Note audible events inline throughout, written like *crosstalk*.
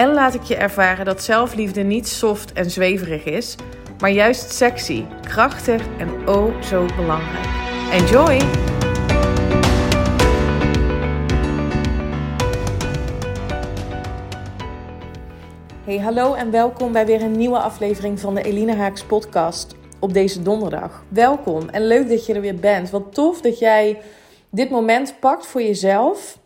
en laat ik je ervaren dat zelfliefde niet soft en zweverig is, maar juist sexy, krachtig en oh zo belangrijk. Enjoy! Hey, hallo en welkom bij weer een nieuwe aflevering van de Eline Haaks podcast op deze donderdag. Welkom en leuk dat je er weer bent. Wat tof dat jij dit moment pakt voor jezelf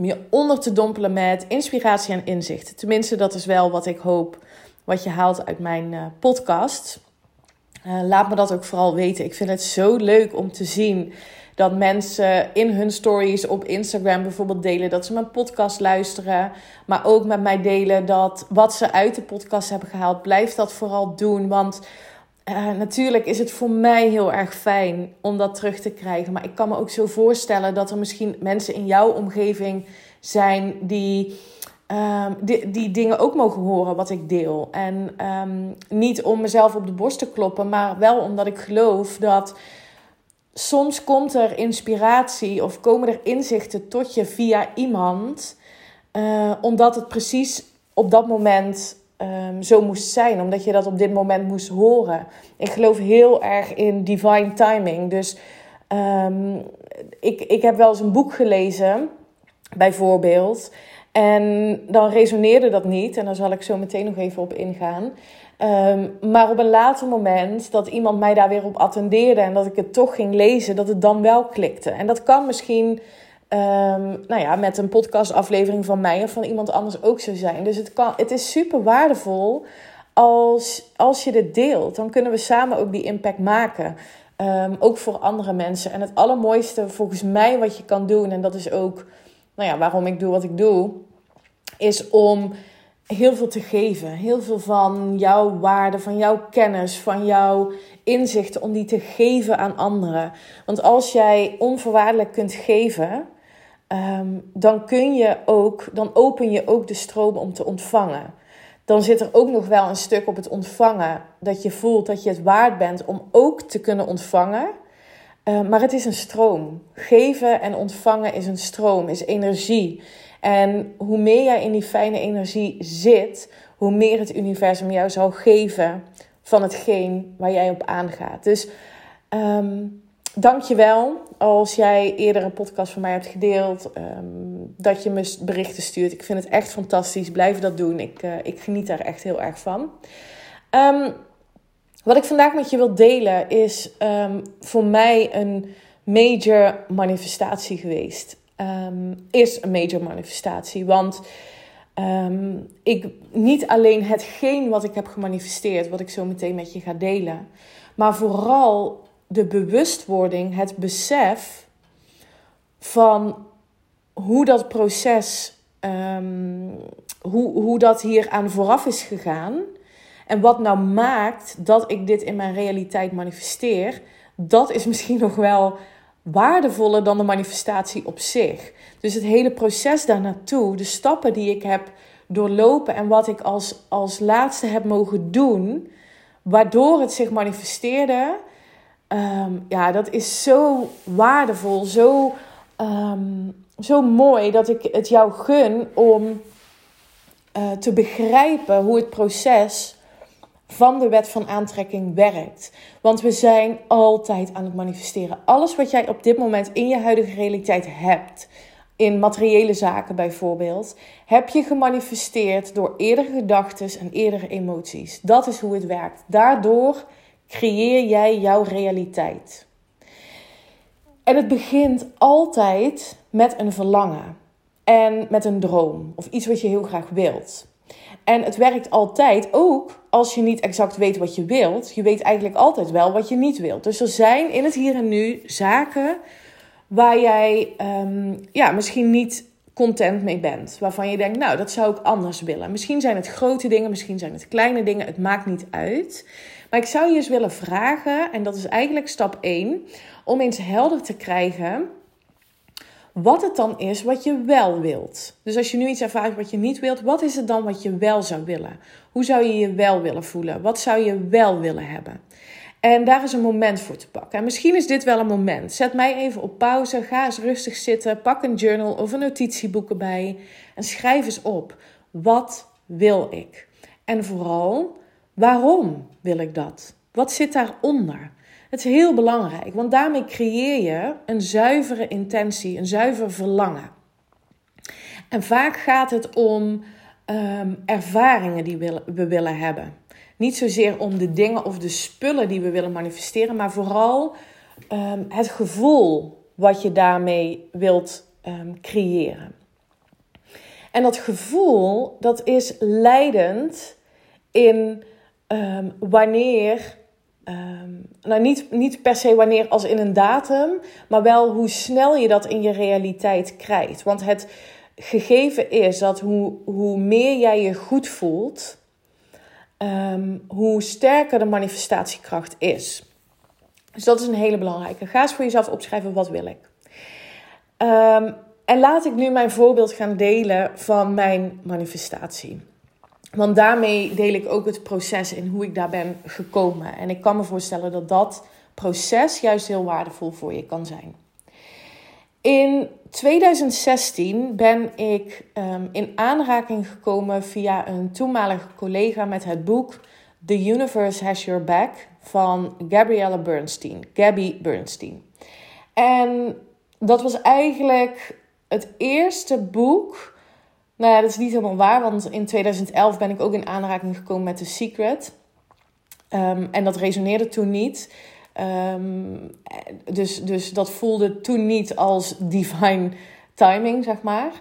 om je onder te dompelen met inspiratie en inzicht. Tenminste, dat is wel wat ik hoop wat je haalt uit mijn uh, podcast. Uh, laat me dat ook vooral weten. Ik vind het zo leuk om te zien dat mensen in hun stories op Instagram bijvoorbeeld delen dat ze mijn podcast luisteren. Maar ook met mij delen dat wat ze uit de podcast hebben gehaald. Blijf dat vooral doen. Want uh, natuurlijk is het voor mij heel erg fijn om dat terug te krijgen. Maar ik kan me ook zo voorstellen dat er misschien mensen in jouw omgeving zijn die. Um, die, die, dingen ook mogen horen wat ik deel. En um, niet om mezelf op de borst te kloppen, maar wel omdat ik geloof dat soms komt er inspiratie of komen er inzichten tot je via iemand, uh, omdat het precies op dat moment um, zo moest zijn, omdat je dat op dit moment moest horen. Ik geloof heel erg in divine timing. Dus um, ik, ik heb wel eens een boek gelezen, bijvoorbeeld. En dan resoneerde dat niet. En daar zal ik zo meteen nog even op ingaan. Um, maar op een later moment dat iemand mij daar weer op attendeerde en dat ik het toch ging lezen, dat het dan wel klikte. En dat kan misschien Um, nou ja, met een podcastaflevering van mij of van iemand anders ook zo zijn. Dus het, kan, het is super waardevol als, als je dit deelt. Dan kunnen we samen ook die impact maken. Um, ook voor andere mensen. En het allermooiste volgens mij wat je kan doen, en dat is ook nou ja, waarom ik doe wat ik doe, is om heel veel te geven. Heel veel van jouw waarde, van jouw kennis, van jouw inzichten, om die te geven aan anderen. Want als jij onvoorwaardelijk kunt geven um, dan kun je ook, dan open je ook de stroom om te ontvangen. Dan zit er ook nog wel een stuk op het ontvangen dat je voelt dat je het waard bent om ook te kunnen ontvangen. Uh, maar het is een stroom. Geven en ontvangen is een stroom, is energie. En hoe meer jij in die fijne energie zit, hoe meer het universum jou zal geven van hetgeen waar jij op aangaat. Dus um, Dank je wel als jij eerder een podcast van mij hebt gedeeld. Um, dat je me berichten stuurt. Ik vind het echt fantastisch. Blijf dat doen. Ik, uh, ik geniet daar echt heel erg van. Um, wat ik vandaag met je wil delen is um, voor mij een major manifestatie geweest. is een major manifestatie. Want ik, niet alleen hetgeen wat ik heb gemanifesteerd, wat ik zo meteen met je ga delen. Maar vooral de bewustwording, het besef van hoe dat proces, um, hoe, hoe dat hier aan vooraf is gegaan. En wat nou maakt dat ik dit in mijn realiteit manifesteer, dat is misschien nog wel waardevoller dan de manifestatie op zich. Dus het hele proces daar naartoe, de stappen die ik heb doorlopen en wat ik als, als laatste heb mogen doen, waardoor het zich manifesteerde, um, ja, dat is zo waardevol, zo, um, zo mooi dat ik het jou gun om uh, te begrijpen hoe het proces van de wet van aantrekking werkt. Want we zijn altijd aan het manifesteren. Alles wat jij op dit moment in je huidige realiteit hebt, in materiële zaken bijvoorbeeld, heb je gemanifesteerd door eerdere gedachten en eerdere emoties. Dat is hoe het werkt. Daardoor creëer jij jouw realiteit. En het begint altijd met een verlangen en met een droom of iets wat je heel graag wilt. En het werkt altijd ook als je niet exact weet wat je wilt. Je weet eigenlijk altijd wel wat je niet wilt. Dus er zijn in het hier en nu zaken waar jij um, ja, misschien niet content mee bent. Waarvan je denkt, nou, dat zou ik anders willen. Misschien zijn het grote dingen, misschien zijn het kleine dingen. Het maakt niet uit. Maar ik zou je eens willen vragen, en dat is eigenlijk stap 1, om eens helder te krijgen wat het dan is wat je wel wilt. Dus als je nu iets ervaart wat je niet wilt, wat is het dan wat je wel zou willen? Hoe zou je je wel willen voelen? Wat zou je wel willen hebben? En daar is een moment voor te pakken. En misschien is dit wel een moment. Zet mij even op pauze. Ga eens rustig zitten. Pak een journal of een notitieboek erbij. En schrijf eens op. Wat wil ik? En vooral, waarom wil ik dat? Wat zit daaronder? Het is heel belangrijk, want daarmee creëer je een zuivere intentie, een zuiver verlangen. En vaak gaat het om um, ervaringen die we willen hebben. Niet zozeer om de dingen of de spullen die we willen manifesteren, maar vooral um, het gevoel wat je daarmee wilt um, creëren. En dat gevoel, dat is leidend in um, wanneer, nou niet, niet per se wanneer als in een datum, maar wel hoe snel je dat in je realiteit krijgt. Want het gegeven is dat hoe, hoe meer jij je goed voelt, Ehm, hoe sterker de manifestatiekracht is. Dus dat is een hele belangrijke. Ga eens voor jezelf opschrijven, wat wil ik? Um, en laat ik nu mijn voorbeeld gaan delen van mijn manifestatie. Want daarmee deel ik ook het proces in hoe ik daar ben gekomen. En ik kan me voorstellen dat dat proces juist heel waardevol voor je kan zijn. In 2016 ben ik um, in aanraking gekomen via een toenmalige collega met het boek The Universe Has Your Back van Gabrielle Bernstein. Gabby Bernstein. En dat was eigenlijk het eerste boek. Nou ja, dat is niet helemaal waar, want in 2011 ben ik ook in aanraking gekomen met The Secret. Um, en dat resoneerde toen niet. Um, dus, dus dat voelde toen niet als divine timing, zeg maar.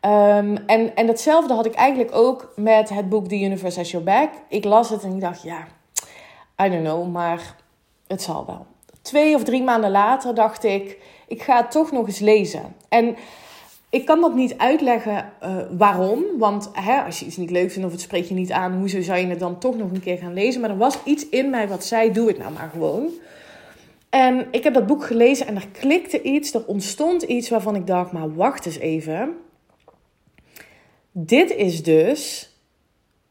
Um, en, en datzelfde had ik eigenlijk ook met het boek The Universe Has Your Back. Ik las het en ik dacht, ja, I don't know, maar het zal wel. Twee of drie maanden later dacht ik, ik ga het toch nog eens lezen. En ik kan dat niet uitleggen uh, waarom. Want hè, als je iets niet leuk vindt of het spreekt je niet aan, hoezo zou je het dan toch nog een keer gaan lezen? Maar er was iets in mij wat zei: doe het nou maar gewoon. En ik heb dat boek gelezen en er klikte iets, er ontstond iets waarvan ik dacht, maar wacht eens even. Dit is dus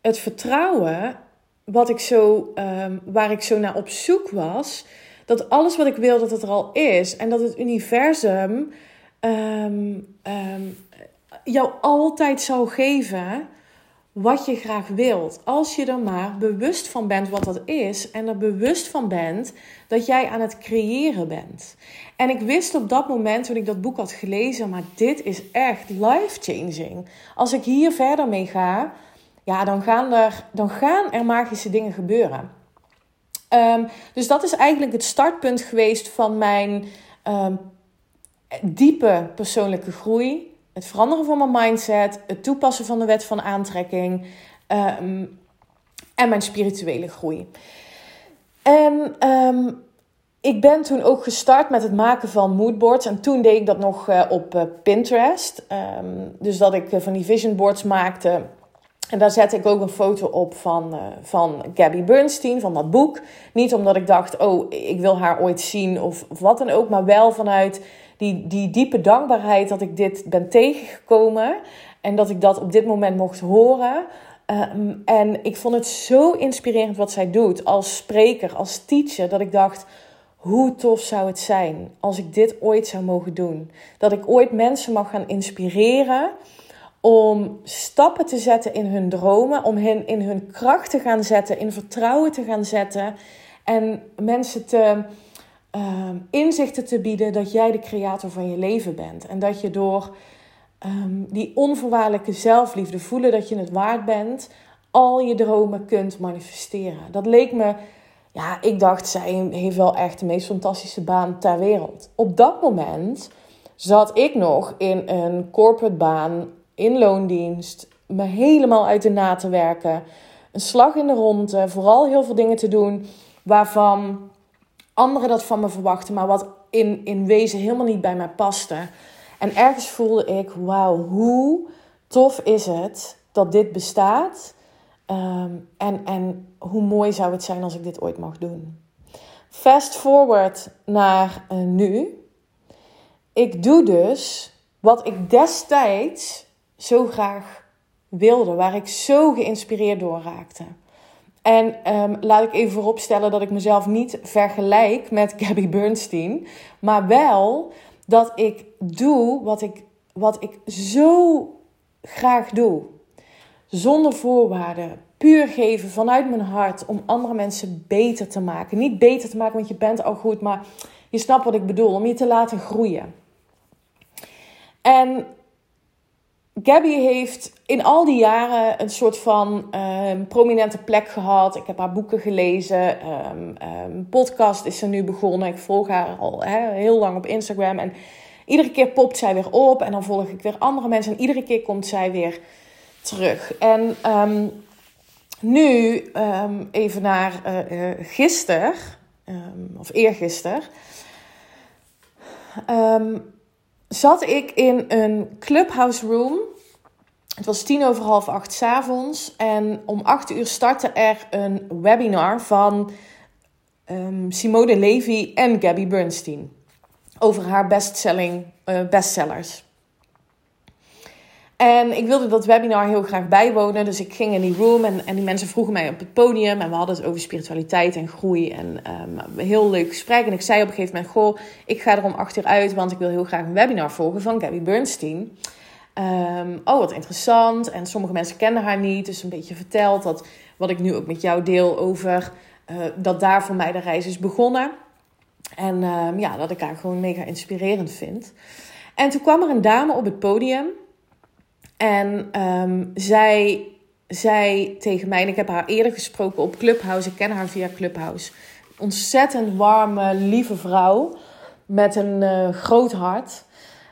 het vertrouwen wat ik zo, um, waar ik zo naar op zoek was. Dat alles wat ik wil, dat het er al is. En dat het universum um, um, jou altijd zou geven wat je graag wilt. Als je er maar bewust van bent wat dat is en er bewust van bent dat jij aan het creëren bent. En ik wist op dat moment toen ik dat boek had gelezen, maar dit is echt life-changing. Als ik hier verder mee ga, ja, dan gaan er, dan gaan er magische dingen gebeuren. Um, dus dat is eigenlijk het startpunt geweest van mijn diepe persoonlijke groei het veranderen van mijn mindset, het toepassen van de wet van aantrekking um, en mijn spirituele groei. En um, ik ben toen ook gestart met het maken van moodboards. En toen deed ik dat nog uh, op uh, Pinterest. Um, dus dat ik uh, van die vision boards maakte. En daar zette ik ook een foto op van, van Gabby Bernstein, van dat boek. Niet omdat ik dacht, oh, ik wil haar ooit zien of, of wat dan ook. Maar wel vanuit die, die diepe dankbaarheid dat ik dit ben tegengekomen en dat ik dat op dit moment mocht horen. Ehm, en ik vond het zo inspirerend wat zij doet als spreker, als teacher, dat ik dacht: hoe tof zou het zijn als ik dit ooit zou mogen doen? Dat ik ooit mensen mag gaan inspireren om stappen te zetten in hun dromen, om hen in hun kracht te gaan zetten, in vertrouwen te gaan zetten en mensen te um, inzichten te bieden dat jij de creator van je leven bent. En dat je door um, die onvoorwaardelijke zelfliefde voelen dat je het waard bent, al je dromen kunt manifesteren. Dat leek me, ja, ik dacht, zij heeft wel echt de meest fantastische baan ter wereld. Op dat moment zat ik nog in een corporate baan in loondienst, me helemaal uit de na te werken. Een slag in de ronde, vooral heel veel dingen te doen waarvan anderen dat van me verwachten, maar wat in, in wezen helemaal niet bij mij paste. En ergens voelde ik, wauw, hoe tof is het dat dit bestaat. Ehm, en, en hoe mooi zou het zijn als ik dit ooit mag doen. Fast forward naar uh, nu. Ik doe dus wat ik destijds zo graag wilde, waar ik zo geïnspireerd door raakte. En um, laat ik even vooropstellen dat ik mezelf niet vergelijk met *laughs* Gabby Bernstein, maar wel dat ik doe wat ik, wat ik zo graag doe. Zonder voorwaarden, puur geven vanuit mijn hart om andere mensen beter te maken. Niet beter te maken, want je bent al goed, maar je snapt wat ik bedoel, om je te laten groeien. En Gabby heeft in al die jaren een soort van um, prominente plek gehad. Ik heb haar boeken gelezen. Um, podcast is ze nu begonnen. Ik volg haar al heel lang op Instagram. En iedere keer popt zij weer op. En dan volg ik weer andere mensen. En iedere keer komt zij weer terug. En nu even naar uh, gisteren. of eergisteren. Um, zat ik in een clubhouse room. Het was tien over half acht s avonds. En om acht uur startte er een webinar van um, Simone Levy en Gabby Bernstein. Over haar bestselling, uh, bestsellers. En ik wilde dat webinar heel graag bijwonen. Dus ik ging in die room en, en die mensen vroegen mij op het podium. En we hadden het over spiritualiteit en groei. En een heel leuk gesprek. En ik zei op een gegeven moment: Goh, ik ga er om acht uur uit. Want ik wil heel graag een webinar volgen van Gabby Bernstein. Um, oh, wat interessant. En sommige mensen kennen haar niet. Dus een beetje verteld dat wat ik nu ook met jou deel over. Uh, dat daar voor mij de reis is begonnen. En um, ja, dat ik haar gewoon mega inspirerend vind. En toen kwam er een dame op het podium. En um, zij zei tegen mij, en ik heb haar eerder gesproken op Clubhouse, ik ken haar via Clubhouse. Ontzettend warme, lieve vrouw met een uh, groot hart.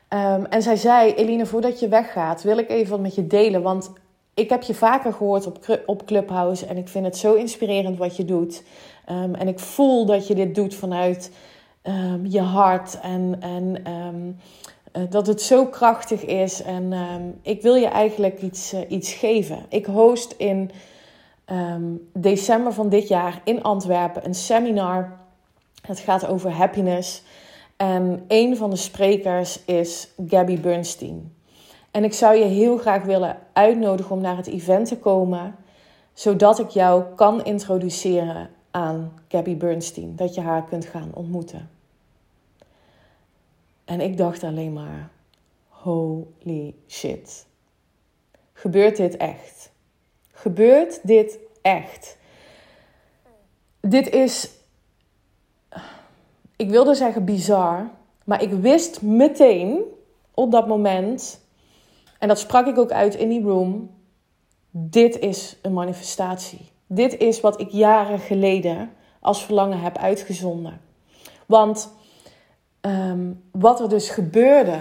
Um, en zij zei: Eline, voordat je weggaat, wil ik even wat met je delen. Want ik heb je vaker gehoord op, op Clubhouse en ik vind het zo inspirerend wat je doet. Um, en ik voel dat je dit doet vanuit je hart en. en eh, dat het zo krachtig is. En ehm, ik wil je eigenlijk iets, uh, iets geven. Ik host in um, december van dit jaar in Antwerpen een seminar. Het gaat over happiness. En een van de sprekers is Gabby Bernstein. En ik zou je heel graag willen uitnodigen om naar het event te komen, zodat ik jou kan introduceren aan Gabby Bernstein. Dat je haar kunt gaan ontmoeten. En ik dacht alleen maar: holy shit. Gebeurt dit echt? Gebeurt dit echt? Dit is, ik wilde zeggen bizar, maar ik wist meteen op dat moment, en dat sprak ik ook uit in die room, dit is een manifestatie. Dit is wat ik jaren geleden als verlangen heb uitgezonden. Want Ehm, wat er dus gebeurde,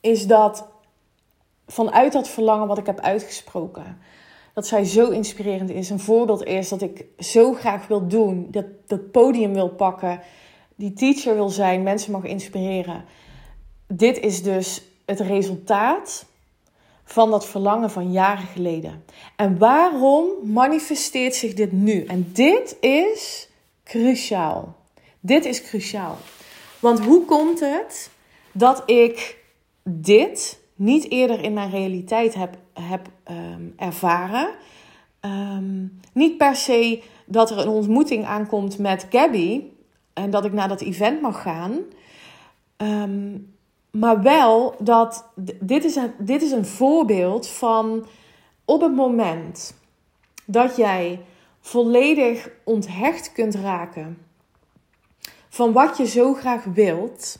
is dat vanuit dat verlangen wat ik heb uitgesproken, dat zij zo inspirerend is. Een voorbeeld is dat ik zo graag wil doen, dat dat podium wil pakken, die teacher wil zijn, mensen mag inspireren. Dit is dus het resultaat van dat verlangen van jaren geleden. En waarom manifesteert zich dit nu? En dit is cruciaal. Dit is cruciaal. Want hoe komt het dat ik dit niet eerder in mijn realiteit heb, heb ehm, ervaren? Ehm, niet per se dat er een ontmoeting aankomt met Gabby en dat ik naar dat event mag gaan. Ehm, maar wel dat dit is, een, dit is een voorbeeld van op het moment dat jij volledig onthecht kunt raken van wat je zo graag wilt,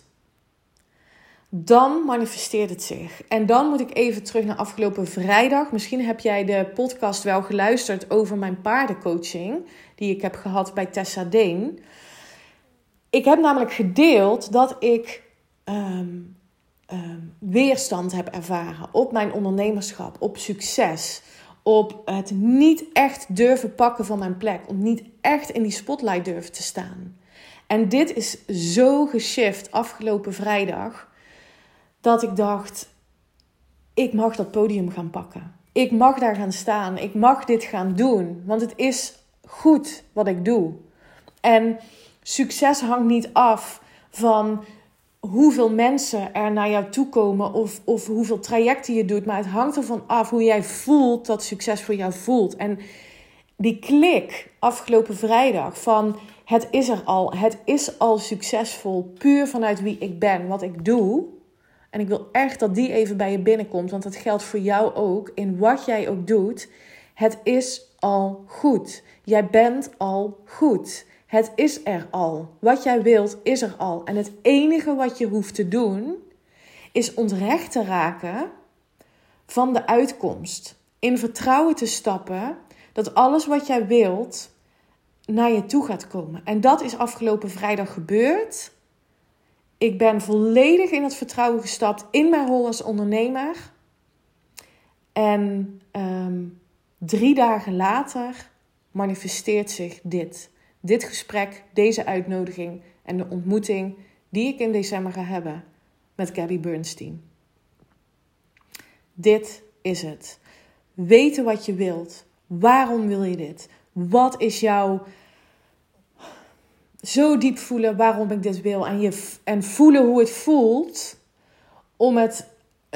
dan manifesteert het zich. En dan moet ik even terug naar afgelopen vrijdag. Misschien heb jij de podcast wel geluisterd over mijn paardencoaching, die ik heb gehad bij Tessa Deen. Ik heb namelijk gedeeld dat ik ehm, ehm, weerstand heb ervaren op mijn ondernemerschap, op succes, op het niet echt durven pakken van mijn plek, om niet echt in die spotlight durven te staan. En dit is zo geshift afgelopen vrijdag. dat ik dacht: ik mag dat podium gaan pakken. Ik mag daar gaan staan. Ik mag dit gaan doen. Want het is goed wat ik doe. En succes hangt niet af van hoeveel mensen er naar jou toe komen of, of hoeveel trajecten je doet. Maar het hangt ervan af hoe jij voelt dat succes voor jou voelt. En die klik afgelopen vrijdag van het is er al, het is al succesvol, puur vanuit wie ik ben, wat ik doe. En ik wil echt dat die even bij je binnenkomt, want dat geldt voor jou ook, in wat jij ook doet. Het is al goed. Jij bent al goed. Het is er al. Wat jij wilt, is er al. En het enige wat je hoeft te doen, is ontrecht te raken van de uitkomst. In vertrouwen te stappen dat alles wat jij wilt naar je toe gaat komen. En dat is afgelopen vrijdag gebeurd. Ik ben volledig in het vertrouwen gestapt in mijn rol als ondernemer. En ehm, drie dagen later manifesteert zich dit. Dit gesprek, deze uitnodiging en de ontmoeting die ik in december ga hebben met Gabby Bernstein. Dit is het. Weten wat je wilt. Waarom wil je dit? Wat is jouw zo diep voelen waarom ik dit wil en, je, en voelen hoe het voelt om het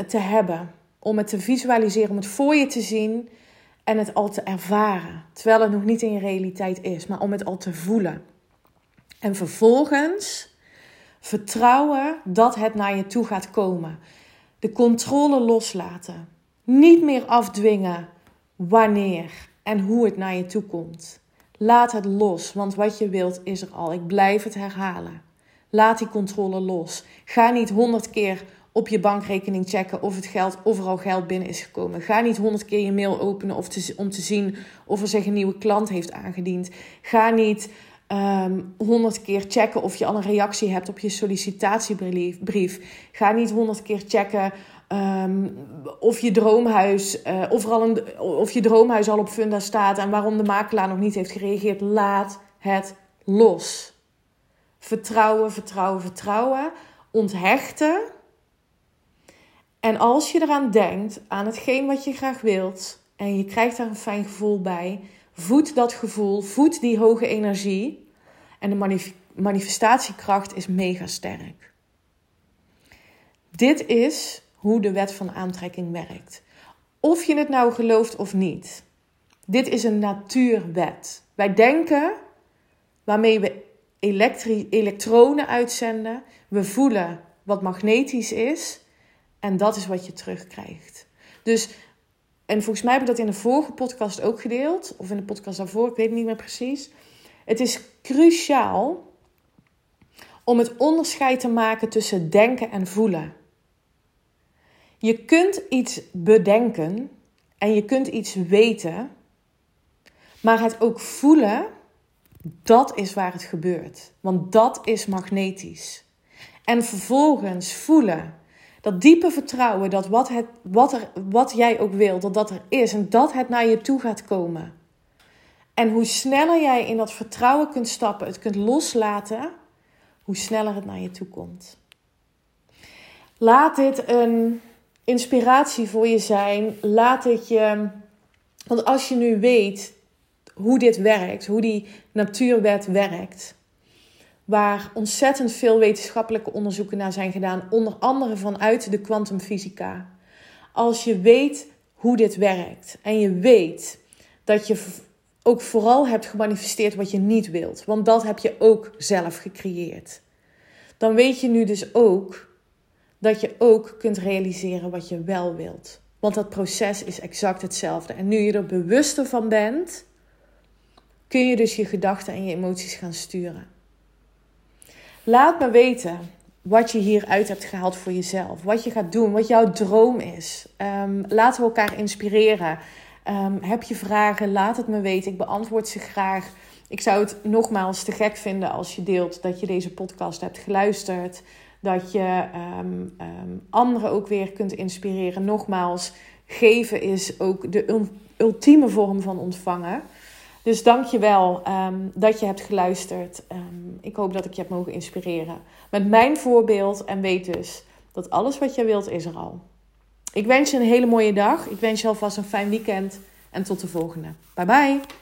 te hebben, om het te visualiseren, om het voor je te zien en het al te ervaren. Terwijl het nog niet in je realiteit is, maar om het al te voelen. En vervolgens vertrouwen dat het naar je toe gaat komen. De controle loslaten. Niet meer afdwingen wanneer en hoe het naar je toe komt. Laat het los, want wat je wilt is er al. Ik blijf het herhalen. Laat die controle los. Ga niet honderd keer op je bankrekening checken of het geld overal geld binnen is gekomen. Ga niet honderd keer je mail openen of om te zien of er zich een nieuwe klant heeft aangediend. Ga niet ehm, honderd keer checken of je al een reactie hebt op je sollicitatiebrief. Ga niet honderd keer checken Ehm, of, je droomhuis, uh, of, al een, of je droomhuis al op funda staat en waarom de makelaar nog niet heeft gereageerd. Laat het los. Vertrouwen, vertrouwen, vertrouwen. Onthechten. En als je eraan denkt, aan hetgeen wat je graag wilt, en je krijgt daar een fijn gevoel bij, voed dat gevoel, voed die hoge energie. En de manifestatiekracht is mega sterk. Dit is hoe de wet van aantrekking werkt. Of je het nou gelooft of niet. Dit is een natuurwet. Wij denken waarmee we elektronen uitzenden. We voelen wat magnetisch is. En dat is wat je terugkrijgt. Dus, en volgens mij heb ik dat in de vorige podcast ook gedeeld. Of in de podcast daarvoor, ik weet niet meer precies. Het is cruciaal om het onderscheid te maken tussen denken en voelen. Je kunt iets bedenken en je kunt iets weten, maar het ook voelen, dat is waar het gebeurt. Want dat is magnetisch. En vervolgens voelen, dat diepe vertrouwen dat wat, het, wat, er, wat jij ook wilt, dat dat er is en dat het naar je toe gaat komen. En hoe sneller jij in dat vertrouwen kunt stappen, het kunt loslaten, hoe sneller het naar je toe komt. Laat dit een inspiratie voor je zijn. Laat het je. Want als je nu weet hoe dit werkt, hoe die natuurwet werkt, waar ontzettend veel wetenschappelijke onderzoeken naar zijn gedaan, onder andere vanuit de kwantumfysica. Als je weet hoe dit werkt en je weet dat je ook vooral hebt gemanifesteerd wat je niet wilt, want dat heb je ook zelf gecreëerd. Dan weet je nu dus ook dat je ook kunt realiseren wat je wel wilt. Want dat proces is exact hetzelfde. En nu je er bewuster van bent, kun je dus je gedachten en je emoties gaan sturen. Laat me weten wat je hieruit hebt gehaald voor jezelf. Wat je gaat doen, wat jouw droom is. Um, laten we elkaar inspireren. Ehm, heb je vragen? Laat het me weten. Ik beantwoord ze graag. Ik zou het nogmaals te gek vinden als je deelt dat je deze podcast hebt geluisterd. Dat je um, anderen ook weer kunt inspireren. Nogmaals, geven is ook de ultieme vorm van ontvangen. Dus dank je wel um, dat je hebt geluisterd. ik hoop dat ik je heb mogen inspireren met mijn voorbeeld. En weet dus Dat alles wat jij wilt is er al. Ik wens je een hele mooie dag. Ik wens je alvast een fijn weekend. En tot de volgende. Bye bye.